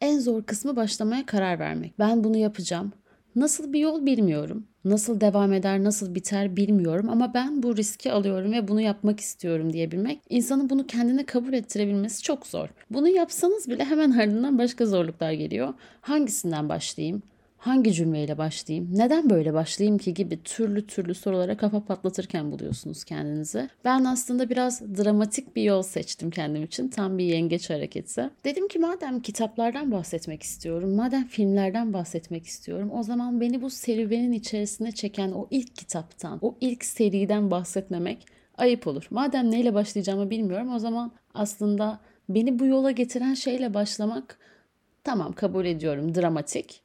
En zor kısmı başlamaya karar vermek. Ben bunu yapacağım. Nasıl bir yol bilmiyorum. Nasıl devam eder, nasıl biter bilmiyorum ama ben bu riski alıyorum ve bunu yapmak istiyorum diyebilmek, insanın bunu kendine kabul ettirebilmesi çok zor. Bunu yapsanız bile hemen ardından başka zorluklar geliyor. Hangisinden başlayayım? Hangi cümleyle başlayayım, neden böyle başlayayım ki gibi türlü türlü sorulara kafa patlatırken buluyorsunuz kendinizi. Ben aslında biraz dramatik bir yol seçtim kendim için. Tam bir yengeç hareketi. Dedim ki madem kitaplardan bahsetmek istiyorum, madem filmlerden bahsetmek istiyorum, o zaman beni bu serüvenin içerisine çeken o ilk kitaptan, o ilk seriden bahsetmemek ayıp olur. Madem neyle başlayacağımı bilmiyorum o zaman aslında beni bu yola getiren şeyle başlamak tamam kabul ediyorum dramatik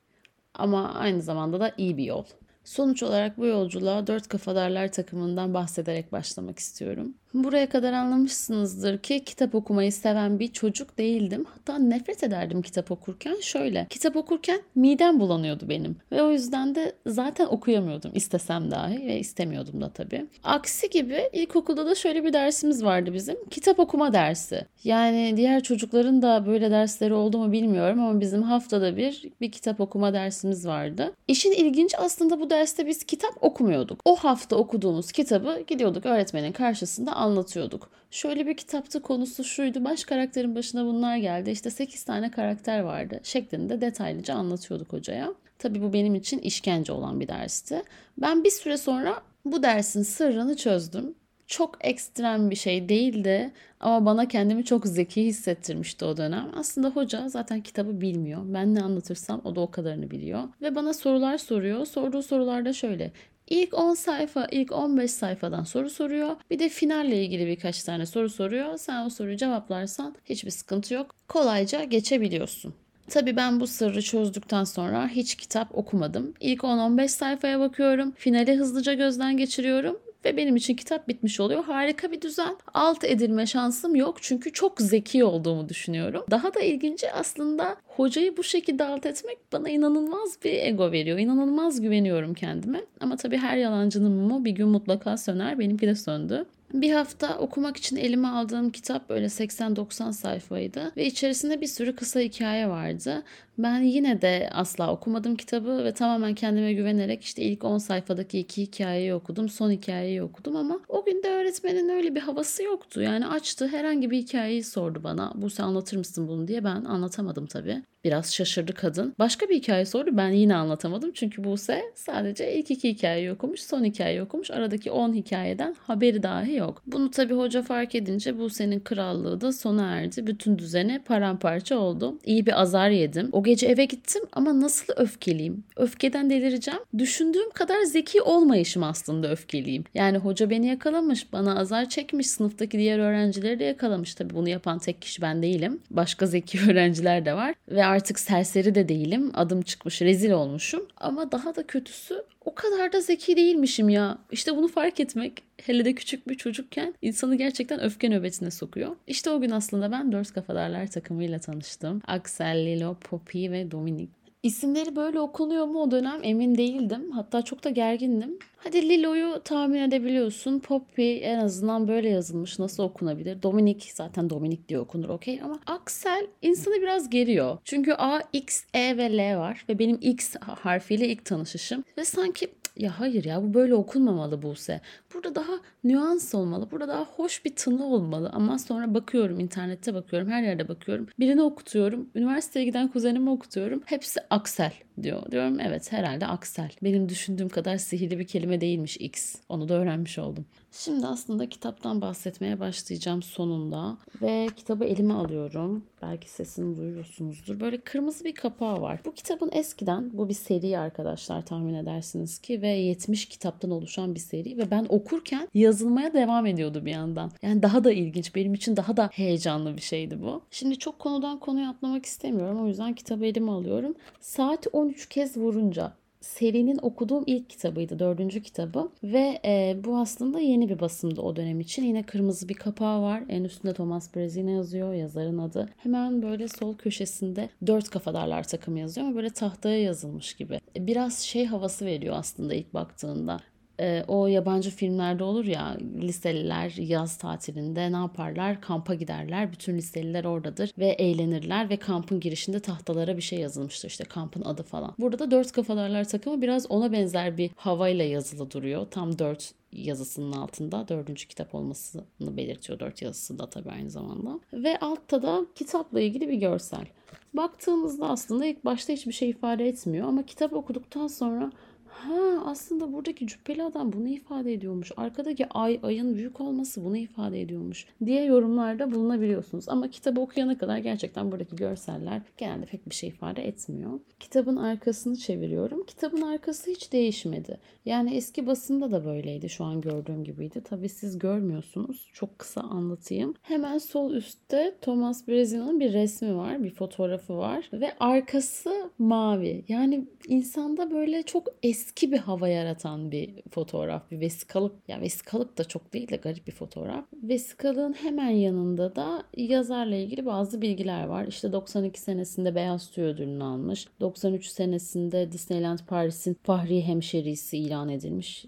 ama aynı zamanda da iyi bir yol. Sonuç olarak bu yolculuğa dört kafadarlar takımından bahsederek başlamak istiyorum. Buraya kadar anlamışsınızdır ki kitap okumayı seven bir çocuk değildim. Hatta nefret ederdim kitap okurken. Şöyle, kitap okurken midem bulanıyordu benim. Ve o yüzden de zaten okuyamıyordum istesem dahi ve istemiyordum da tabii. Aksi gibi ilkokulda da şöyle bir dersimiz vardı bizim. Kitap okuma dersi. Yani diğer çocukların da böyle dersleri oldu mu bilmiyorum ama bizim haftada bir bir kitap okuma dersimiz vardı. İşin ilginci aslında bu derste biz kitap okumuyorduk. O hafta okuduğumuz kitabı gidiyorduk öğretmenin karşısında anlatıyorduk. Şöyle bir kitapta konusu şuydu. Baş karakterin başına bunlar geldi. İşte 8 tane karakter vardı şeklinde detaylıca anlatıyorduk hocaya. Tabii bu benim için işkence olan bir dersti. Ben bir süre sonra bu dersin sırrını çözdüm. Çok ekstrem bir şey değildi ama bana kendimi çok zeki hissettirmişti o dönem. Aslında hoca zaten kitabı bilmiyor. Ben ne anlatırsam o da o kadarını biliyor. Ve bana sorular soruyor. Sorduğu sorular da şöyle. İlk 10 sayfa, ilk 15 sayfadan soru soruyor. Bir de finalle ilgili birkaç tane soru soruyor. Sen o soruyu cevaplarsan hiçbir sıkıntı yok. Kolayca geçebiliyorsun. Tabii ben bu sırrı çözdükten sonra hiç kitap okumadım. İlk 10-15 sayfaya bakıyorum. Finali hızlıca gözden geçiriyorum ve benim için kitap bitmiş oluyor. Harika bir düzen. Alt edilme şansım yok çünkü çok zeki olduğumu düşünüyorum. Daha da ilginci aslında hocayı bu şekilde alt etmek bana inanılmaz bir ego veriyor. İnanılmaz güveniyorum kendime. Ama tabii her yalancının mumu bir gün mutlaka söner. Benimki de söndü. Bir hafta okumak için elime aldığım kitap böyle 80-90 sayfaydı ve içerisinde bir sürü kısa hikaye vardı. Ben yine de asla okumadım kitabı ve tamamen kendime güvenerek işte ilk 10 sayfadaki iki hikayeyi okudum, son hikayeyi okudum ama o gün de öğretmenin öyle bir havası yoktu. Yani açtı herhangi bir hikayeyi sordu bana. Bu sen anlatır mısın bunu diye ben anlatamadım tabii. Biraz şaşırdı kadın. Başka bir hikaye sordu. Ben yine anlatamadım. Çünkü Buse sadece ilk iki hikayeyi okumuş, son hikayeyi okumuş. Aradaki 10 hikayeden haberi dahi yok. Bunu tabii hoca fark edince Buse'nin krallığı da sona erdi. Bütün düzene paramparça oldu. İyi bir azar yedim. O gece eve gittim ama nasıl öfkeliyim? Öfkeden delireceğim. Düşündüğüm kadar zeki olmayışım aslında öfkeliyim. Yani hoca beni yakalamış, bana azar çekmiş, sınıftaki diğer öğrencileri de yakalamış. Tabii bunu yapan tek kişi ben değilim. Başka zeki öğrenciler de var. Ve artık serseri de değilim. Adım çıkmış, rezil olmuşum. Ama daha da kötüsü o kadar da zeki değilmişim ya. İşte bunu fark etmek hele de küçük bir çocukken insanı gerçekten öfke nöbetine sokuyor. İşte o gün aslında ben Dört Kafadarlar takımıyla tanıştım. Axel, Lilo, Poppy ve Dominic. İsimleri böyle okunuyor mu o dönem emin değildim. Hatta çok da gergindim. Hadi Lilo'yu tahmin edebiliyorsun. Poppy en azından böyle yazılmış. Nasıl okunabilir? Dominic zaten Dominic diye okunur okey ama Axel insanı biraz geriyor. Çünkü A, X, E ve L var ve benim X harfiyle ilk tanışışım. Ve sanki ya hayır ya bu böyle okunmamalı Buse. Burada daha nüans olmalı. Burada daha hoş bir tını olmalı. Ama sonra bakıyorum internette bakıyorum her yerde bakıyorum. Birini okutuyorum. Üniversiteye giden kuzenimi okutuyorum. Hepsi Aksel diyor. Diyorum evet herhalde Aksel. Benim düşündüğüm kadar sihirli bir kelime değilmiş X. Onu da öğrenmiş oldum. Şimdi aslında kitaptan bahsetmeye başlayacağım sonunda. Ve kitabı elime alıyorum. Belki sesini duyuyorsunuzdur. Böyle kırmızı bir kapağı var. Bu kitabın eskiden, bu bir seri arkadaşlar tahmin edersiniz ki ve 70 kitaptan oluşan bir seri ve ben okurken yazılmaya devam ediyordu bir yandan. Yani daha da ilginç, benim için daha da heyecanlı bir şeydi bu. Şimdi çok konudan konuya atlamak istemiyorum. O yüzden kitabı elime alıyorum. Saat 13 kez vurunca serinin okuduğum ilk kitabıydı. Dördüncü kitabı. Ve e, bu aslında yeni bir basımdı o dönem için. Yine kırmızı bir kapağı var. En üstünde Thomas Brezina yazıyor. Yazarın adı. Hemen böyle sol köşesinde dört kafadarlar takımı yazıyor ama böyle tahtaya yazılmış gibi. Biraz şey havası veriyor aslında ilk baktığında e, o yabancı filmlerde olur ya liseliler yaz tatilinde ne yaparlar? Kampa giderler. Bütün liseliler oradadır ve eğlenirler ve kampın girişinde tahtalara bir şey yazılmıştır işte kampın adı falan. Burada da dört kafalarlar takımı biraz ona benzer bir havayla yazılı duruyor. Tam dört yazısının altında dördüncü kitap olmasını belirtiyor. Dört yazısı da tabii aynı zamanda. Ve altta da kitapla ilgili bir görsel. Baktığımızda aslında ilk başta hiçbir şey ifade etmiyor ama kitap okuduktan sonra Ha aslında buradaki cübbeli adam bunu ifade ediyormuş. Arkadaki ay ayın büyük olması bunu ifade ediyormuş diye yorumlarda bulunabiliyorsunuz. Ama kitabı okuyana kadar gerçekten buradaki görseller genelde pek bir şey ifade etmiyor. Kitabın arkasını çeviriyorum. Kitabın arkası hiç değişmedi. Yani eski basında da böyleydi. Şu an gördüğüm gibiydi. Tabii siz görmüyorsunuz. Çok kısa anlatayım. Hemen sol üstte Thomas Brezina'nın bir resmi var. Bir fotoğrafı var. Ve arkası mavi. Yani insanda böyle çok eski eski bir hava yaratan bir fotoğraf, bir vesikalık. Ya vesikalık da çok değil de garip bir fotoğraf. Vesikalığın hemen yanında da yazarla ilgili bazı bilgiler var. İşte 92 senesinde Beyaz Tüy ödülünü almış. 93 senesinde Disneyland Paris'in Fahri Hemşerisi ilan edilmiş.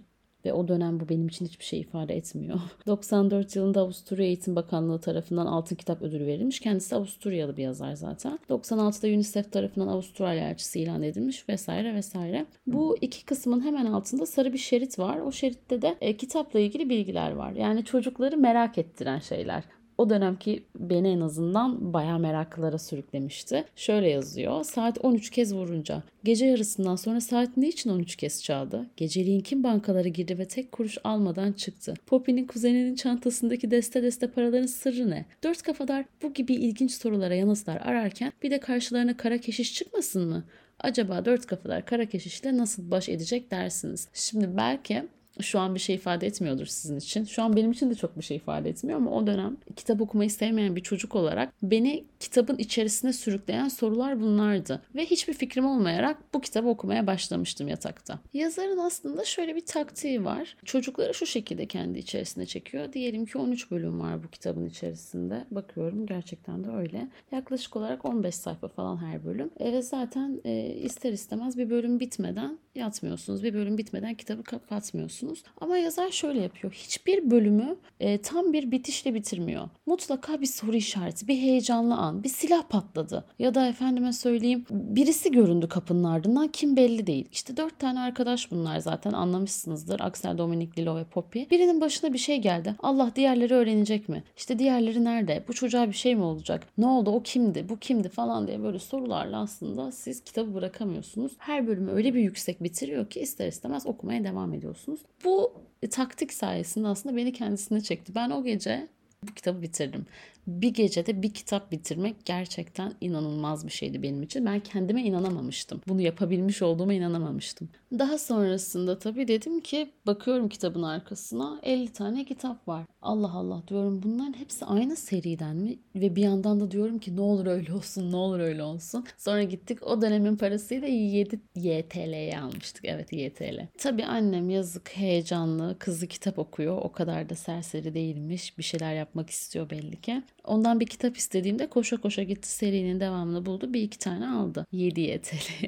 Ve o dönem bu benim için hiçbir şey ifade etmiyor. 94 yılında Avusturya Eğitim Bakanlığı tarafından Altın Kitap Ödülü verilmiş. Kendisi Avusturyalı bir yazar zaten. 96'da UNICEF tarafından Avustralya elçisi ilan edilmiş vesaire vesaire. Bu iki kısmın hemen altında sarı bir şerit var. O şeritte de e, kitapla ilgili bilgiler var. Yani çocukları merak ettiren şeyler o dönemki beni en azından baya meraklılara sürüklemişti. Şöyle yazıyor. Saat 13 kez vurunca. Gece yarısından sonra saat ne için 13 kez çaldı? Geceliğin kim bankalara girdi ve tek kuruş almadan çıktı? Poppy'nin kuzeninin çantasındaki deste deste paraların sırrı ne? Dört kafadar bu gibi ilginç sorulara yanıtlar ararken bir de karşılarına kara keşiş çıkmasın mı? Acaba dört kafalar kara keşişle nasıl baş edecek dersiniz? Şimdi belki şu an bir şey ifade etmiyordur sizin için. Şu an benim için de çok bir şey ifade etmiyor ama o dönem kitap okumayı sevmeyen bir çocuk olarak beni kitabın içerisine sürükleyen sorular bunlardı. Ve hiçbir fikrim olmayarak bu kitabı okumaya başlamıştım yatakta. Yazarın aslında şöyle bir taktiği var. Çocukları şu şekilde kendi içerisine çekiyor. Diyelim ki 13 bölüm var bu kitabın içerisinde. Bakıyorum gerçekten de öyle. Yaklaşık olarak 15 sayfa falan her bölüm. E, zaten e, ister istemez bir bölüm bitmeden yatmıyorsunuz. Bir bölüm bitmeden kitabı kapatmıyorsunuz. Ama yazar şöyle yapıyor. Hiçbir bölümü e, tam bir bitişle bitirmiyor. Mutlaka bir soru işareti, bir heyecanlı an, bir silah patladı. Ya da efendime söyleyeyim birisi göründü kapının ardından kim belli değil. İşte dört tane arkadaş bunlar zaten anlamışsınızdır. Axel, Dominic, Lilo ve Poppy. Birinin başına bir şey geldi. Allah diğerleri öğrenecek mi? İşte diğerleri nerede? Bu çocuğa bir şey mi olacak? Ne oldu? O kimdi? Bu kimdi? Falan diye böyle sorularla aslında siz kitabı bırakamıyorsunuz. Her bölümü öyle bir yüksek bitiriyor ki ister istemez okumaya devam ediyorsunuz. Bu taktik sayesinde aslında beni kendisine çekti. Ben o gece bu kitabı bitirdim bir gecede bir kitap bitirmek gerçekten inanılmaz bir şeydi benim için. Ben kendime inanamamıştım. Bunu yapabilmiş olduğuma inanamamıştım. Daha sonrasında tabii dedim ki bakıyorum kitabın arkasına 50 tane kitap var. Allah Allah diyorum bunların hepsi aynı seriden mi? Ve bir yandan da diyorum ki ne olur öyle olsun ne olur öyle olsun. Sonra gittik o dönemin parasıyla 7 YTL'ye almıştık. Evet YTL. Tabii annem yazık heyecanlı kızı kitap okuyor. O kadar da serseri değilmiş. Bir şeyler yapmak istiyor belli ki. Ondan bir kitap istediğimde koşa koşa gitti serinin devamını buldu. Bir iki tane aldı. 7 YTL.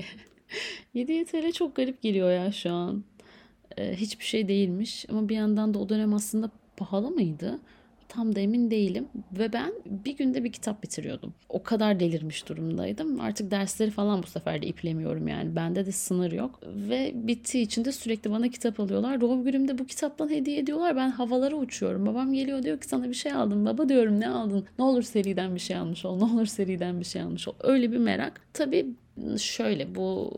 7 YTL çok garip geliyor ya şu an. Ee, hiçbir şey değilmiş. Ama bir yandan da o dönem aslında pahalı mıydı? Tam da emin değilim ve ben bir günde bir kitap bitiriyordum. O kadar delirmiş durumdaydım. Artık dersleri falan bu sefer de iplemiyorum yani. Bende de sınır yok ve bittiği için de sürekli bana kitap alıyorlar. Doğum günümde bu kitaptan hediye ediyorlar. Ben havalara uçuyorum. Babam geliyor diyor ki sana bir şey aldım. Baba diyorum ne aldın? Ne olur seriden bir şey almış ol. Ne olur seriden bir şey almış ol. Öyle bir merak. Tabii şöyle bu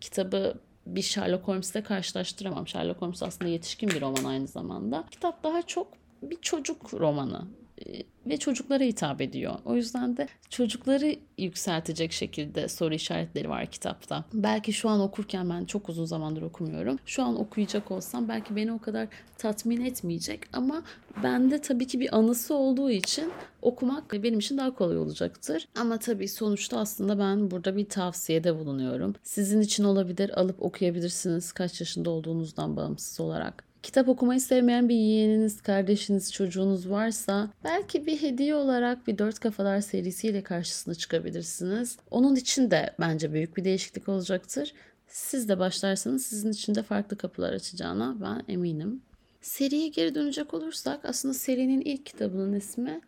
kitabı bir Sherlock Holmes'le karşılaştıramam. Sherlock Holmes aslında yetişkin bir roman aynı zamanda. Kitap daha çok bir çocuk romanı ee, ve çocuklara hitap ediyor. O yüzden de çocukları yükseltecek şekilde soru işaretleri var kitapta. Belki şu an okurken ben çok uzun zamandır okumuyorum. Şu an okuyacak olsam belki beni o kadar tatmin etmeyecek ama bende tabii ki bir anısı olduğu için okumak benim için daha kolay olacaktır. Ama tabii sonuçta aslında ben burada bir tavsiyede bulunuyorum. Sizin için olabilir, alıp okuyabilirsiniz kaç yaşında olduğunuzdan bağımsız olarak. Kitap okumayı sevmeyen bir yeğeniniz, kardeşiniz, çocuğunuz varsa belki bir hediye olarak bir Dört Kafalar serisiyle karşısına çıkabilirsiniz. Onun için de bence büyük bir değişiklik olacaktır. Siz de başlarsanız sizin için de farklı kapılar açacağına ben eminim. Seriye geri dönecek olursak aslında serinin ilk kitabının ismi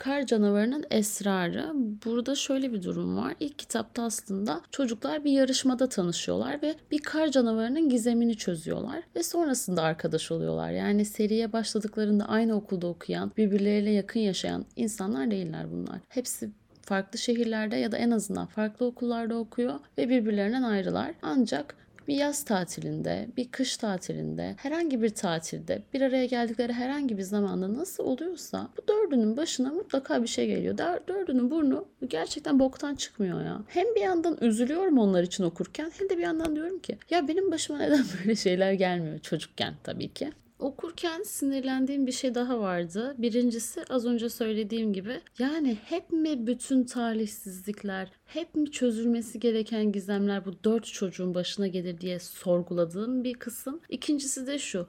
Kar Canavarının Esrarı. Burada şöyle bir durum var. İlk kitapta aslında çocuklar bir yarışmada tanışıyorlar ve bir kar canavarının gizemini çözüyorlar ve sonrasında arkadaş oluyorlar. Yani seriye başladıklarında aynı okulda okuyan, birbirleriyle yakın yaşayan insanlar değiller bunlar. Hepsi farklı şehirlerde ya da en azından farklı okullarda okuyor ve birbirlerinden ayrılar. Ancak bir yaz tatilinde, bir kış tatilinde, herhangi bir tatilde bir araya geldikleri herhangi bir zamanda nasıl oluyorsa bu dördünün başına mutlaka bir şey geliyor. Dördünün burnu gerçekten boktan çıkmıyor ya. Hem bir yandan üzülüyorum onlar için okurken hem de bir yandan diyorum ki ya benim başıma neden böyle şeyler gelmiyor çocukken tabii ki. Okurken sinirlendiğim bir şey daha vardı. Birincisi az önce söylediğim gibi yani hep mi bütün talihsizlikler, hep mi çözülmesi gereken gizemler bu dört çocuğun başına gelir diye sorguladığım bir kısım. İkincisi de şu.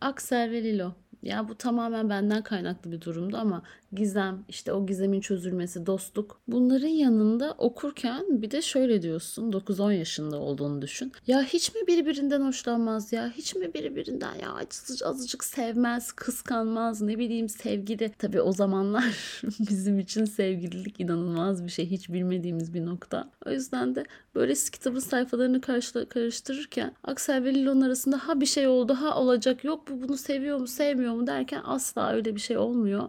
Aksel ve Lilo ya bu tamamen benden kaynaklı bir durumdu ama gizem, işte o gizemin çözülmesi, dostluk. Bunların yanında okurken bir de şöyle diyorsun 9-10 yaşında olduğunu düşün. Ya hiç mi birbirinden hoşlanmaz ya? Hiç mi birbirinden ya azıcık, azıcık sevmez, kıskanmaz ne bileyim sevgili. Tabii o zamanlar bizim için sevgililik inanılmaz bir şey. Hiç bilmediğimiz bir nokta. O yüzden de böyle kitabın sayfalarını karıştırırken Aksel ve Lilon arasında ha bir şey oldu ha olacak yok bu bunu seviyor mu sevmiyor mu derken asla öyle bir şey olmuyor.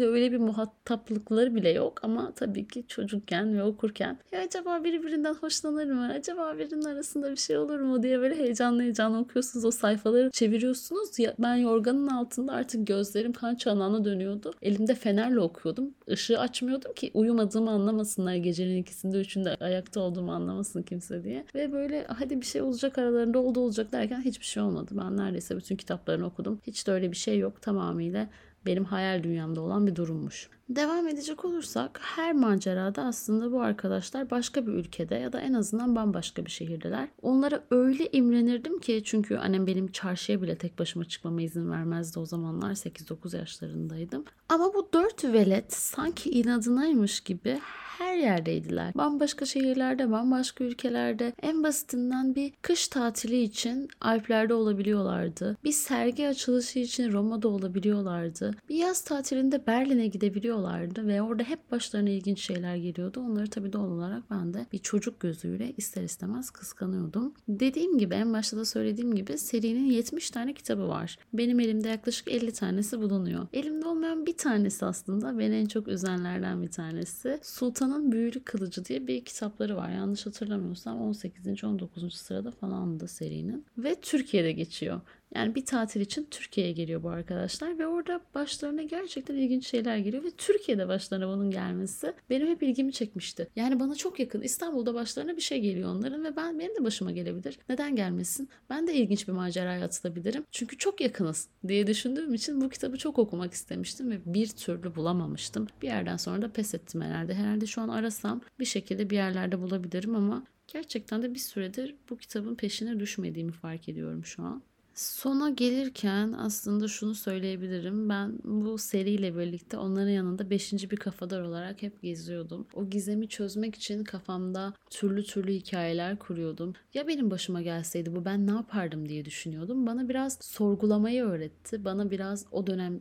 Birbirleriyle öyle bir muhataplıkları bile yok ama tabii ki çocukken ve okurken ya acaba birbirinden hoşlanır mı? Acaba birinin arasında bir şey olur mu diye böyle heyecanlı heyecanlı okuyorsunuz o sayfaları çeviriyorsunuz. Ya ben yorganın altında artık gözlerim kan çanağına dönüyordu. Elimde fenerle okuyordum. Işığı açmıyordum ki uyumadığımı anlamasınlar gecenin ikisinde üçünde ayakta olduğumu anlamasın kimse diye. Ve böyle hadi bir şey olacak aralarında oldu olacak derken hiçbir şey olmadı. Ben neredeyse bütün kitaplarını okudum. Hiç de öyle bir şey yok. Tamamıyla benim hayal dünyamda olan bir durummuş. Devam edecek olursak her macerada aslında bu arkadaşlar başka bir ülkede ya da en azından bambaşka bir şehirdeler. Onlara öyle imrenirdim ki çünkü annem benim çarşıya bile tek başıma çıkmama izin vermezdi o zamanlar 8-9 yaşlarındaydım. Ama bu dört velet sanki inadınaymış gibi her yerdeydiler. Bambaşka şehirlerde, bambaşka ülkelerde en basitinden bir kış tatili için Alplerde olabiliyorlardı. Bir sergi açılışı için Roma'da olabiliyorlardı. Bir yaz tatilinde Berlin'e gidebiliyorlardı ve orada hep başlarına ilginç şeyler geliyordu. Onları tabii doğal olarak ben de bir çocuk gözüyle ister istemez kıskanıyordum. Dediğim gibi en başta da söylediğim gibi serinin 70 tane kitabı var. Benim elimde yaklaşık 50 tanesi bulunuyor. Elimde olmayan bir tanesi aslında beni en çok üzenlerden bir tanesi. Sultan Sultan'ın Büyülü Kılıcı diye bir kitapları var. Yanlış hatırlamıyorsam 18. 19. sırada falan da serinin. Ve Türkiye'de geçiyor. Yani bir tatil için Türkiye'ye geliyor bu arkadaşlar ve orada başlarına gerçekten ilginç şeyler geliyor ve Türkiye'de başlarına bunun gelmesi benim hep ilgimi çekmişti. Yani bana çok yakın İstanbul'da başlarına bir şey geliyor onların ve ben benim de başıma gelebilir. Neden gelmesin? Ben de ilginç bir maceraya atılabilirim. Çünkü çok yakınız diye düşündüğüm için bu kitabı çok okumak istemiştim ve bir türlü bulamamıştım. Bir yerden sonra da pes ettim herhalde. Herhalde şu an arasam bir şekilde bir yerlerde bulabilirim ama gerçekten de bir süredir bu kitabın peşine düşmediğimi fark ediyorum şu an. Sona gelirken aslında şunu söyleyebilirim. Ben bu seriyle birlikte onların yanında beşinci bir kafadar olarak hep geziyordum. O gizemi çözmek için kafamda türlü türlü hikayeler kuruyordum. Ya benim başıma gelseydi bu ben ne yapardım diye düşünüyordum. Bana biraz sorgulamayı öğretti. Bana biraz o dönem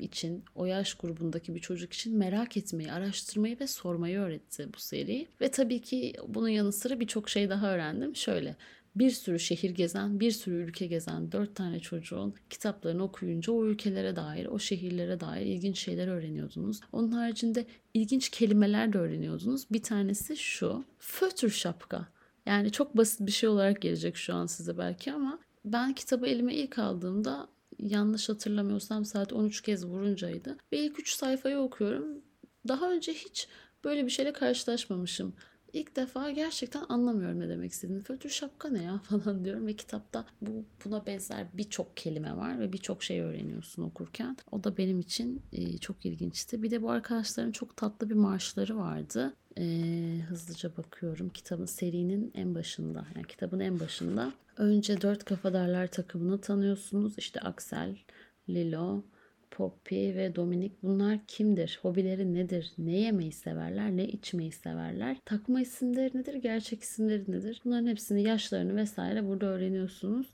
için, o yaş grubundaki bir çocuk için merak etmeyi, araştırmayı ve sormayı öğretti bu seri. Ve tabii ki bunun yanı sıra birçok şey daha öğrendim. Şöyle, bir sürü şehir gezen, bir sürü ülke gezen dört tane çocuğun kitaplarını okuyunca o ülkelere dair, o şehirlere dair ilginç şeyler öğreniyordunuz. Onun haricinde ilginç kelimeler de öğreniyordunuz. Bir tanesi şu, fötür şapka. Yani çok basit bir şey olarak gelecek şu an size belki ama ben kitabı elime ilk aldığımda yanlış hatırlamıyorsam saat 13 kez vuruncaydı. Ve ilk 3 sayfayı okuyorum. Daha önce hiç böyle bir şeyle karşılaşmamışım ilk defa gerçekten anlamıyorum ne demek istediğini. Fötür şapka ne ya falan diyorum ve kitapta bu buna benzer birçok kelime var ve birçok şey öğreniyorsun okurken. O da benim için e, çok ilginçti. Bir de bu arkadaşların çok tatlı bir marşları vardı. E, hızlıca bakıyorum. Kitabın serinin en başında, yani kitabın en başında. Önce dört kafadarlar takımını tanıyorsunuz. İşte Axel, Lilo, Poppy ve Dominik bunlar kimdir? Hobileri nedir? Ne yemeyi severler? Ne içmeyi severler? Takma isimleri nedir? Gerçek isimleri nedir? Bunların hepsini, yaşlarını vesaire burada öğreniyorsunuz.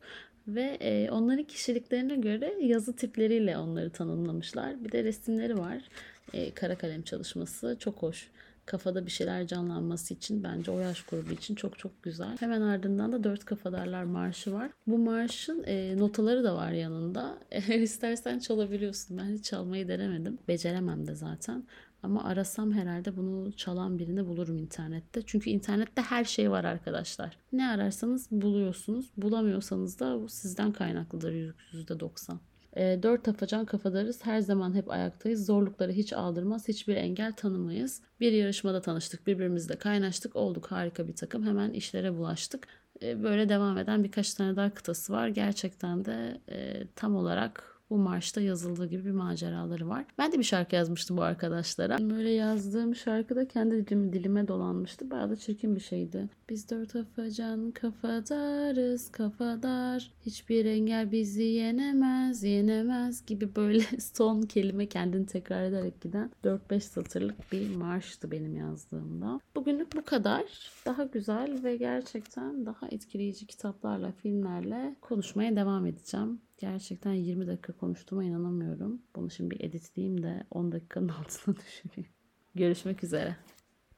Ve e, onların kişiliklerine göre yazı tipleriyle onları tanımlamışlar. Bir de resimleri var. E, kara kalem çalışması çok hoş kafada bir şeyler canlanması için bence o yaş grubu için çok çok güzel. Hemen ardından da Dört Kafadarlar Marşı var. Bu marşın e, notaları da var yanında. Eğer istersen çalabiliyorsun. Ben hiç çalmayı denemedim. Beceremem de zaten. Ama arasam herhalde bunu çalan birini bulurum internette. Çünkü internette her şey var arkadaşlar. Ne ararsanız buluyorsunuz. Bulamıyorsanız da bu sizden kaynaklıdır %90. E, dört afacan kafadarız. Her zaman hep ayaktayız. Zorlukları hiç aldırmaz. Hiçbir engel tanımayız. Bir yarışmada tanıştık. Birbirimizle kaynaştık. Olduk harika bir takım. Hemen işlere bulaştık. E, böyle devam eden birkaç tane daha kıtası var. Gerçekten de e, tam olarak bu marşta yazıldığı gibi bir maceraları var. Ben de bir şarkı yazmıştım bu arkadaşlara. Böyle yazdığım şarkıda kendi dilim, dilime dolanmıştı. Bayağı da çirkin bir şeydi. Biz dört afacan kafadarız kafadar. Hiçbir engel bizi yenemez yenemez gibi böyle son kelime kendini tekrar ederek giden 4-5 satırlık bir marştı benim yazdığımda. Bugünlük bu kadar. Daha güzel ve gerçekten daha etkileyici kitaplarla, filmlerle konuşmaya devam edeceğim. Gerçekten 20 dakika konuştuğuma inanamıyorum. Bunu şimdi editleyeyim de 10 dakikanın altına düşüreyim. Görüşmek üzere.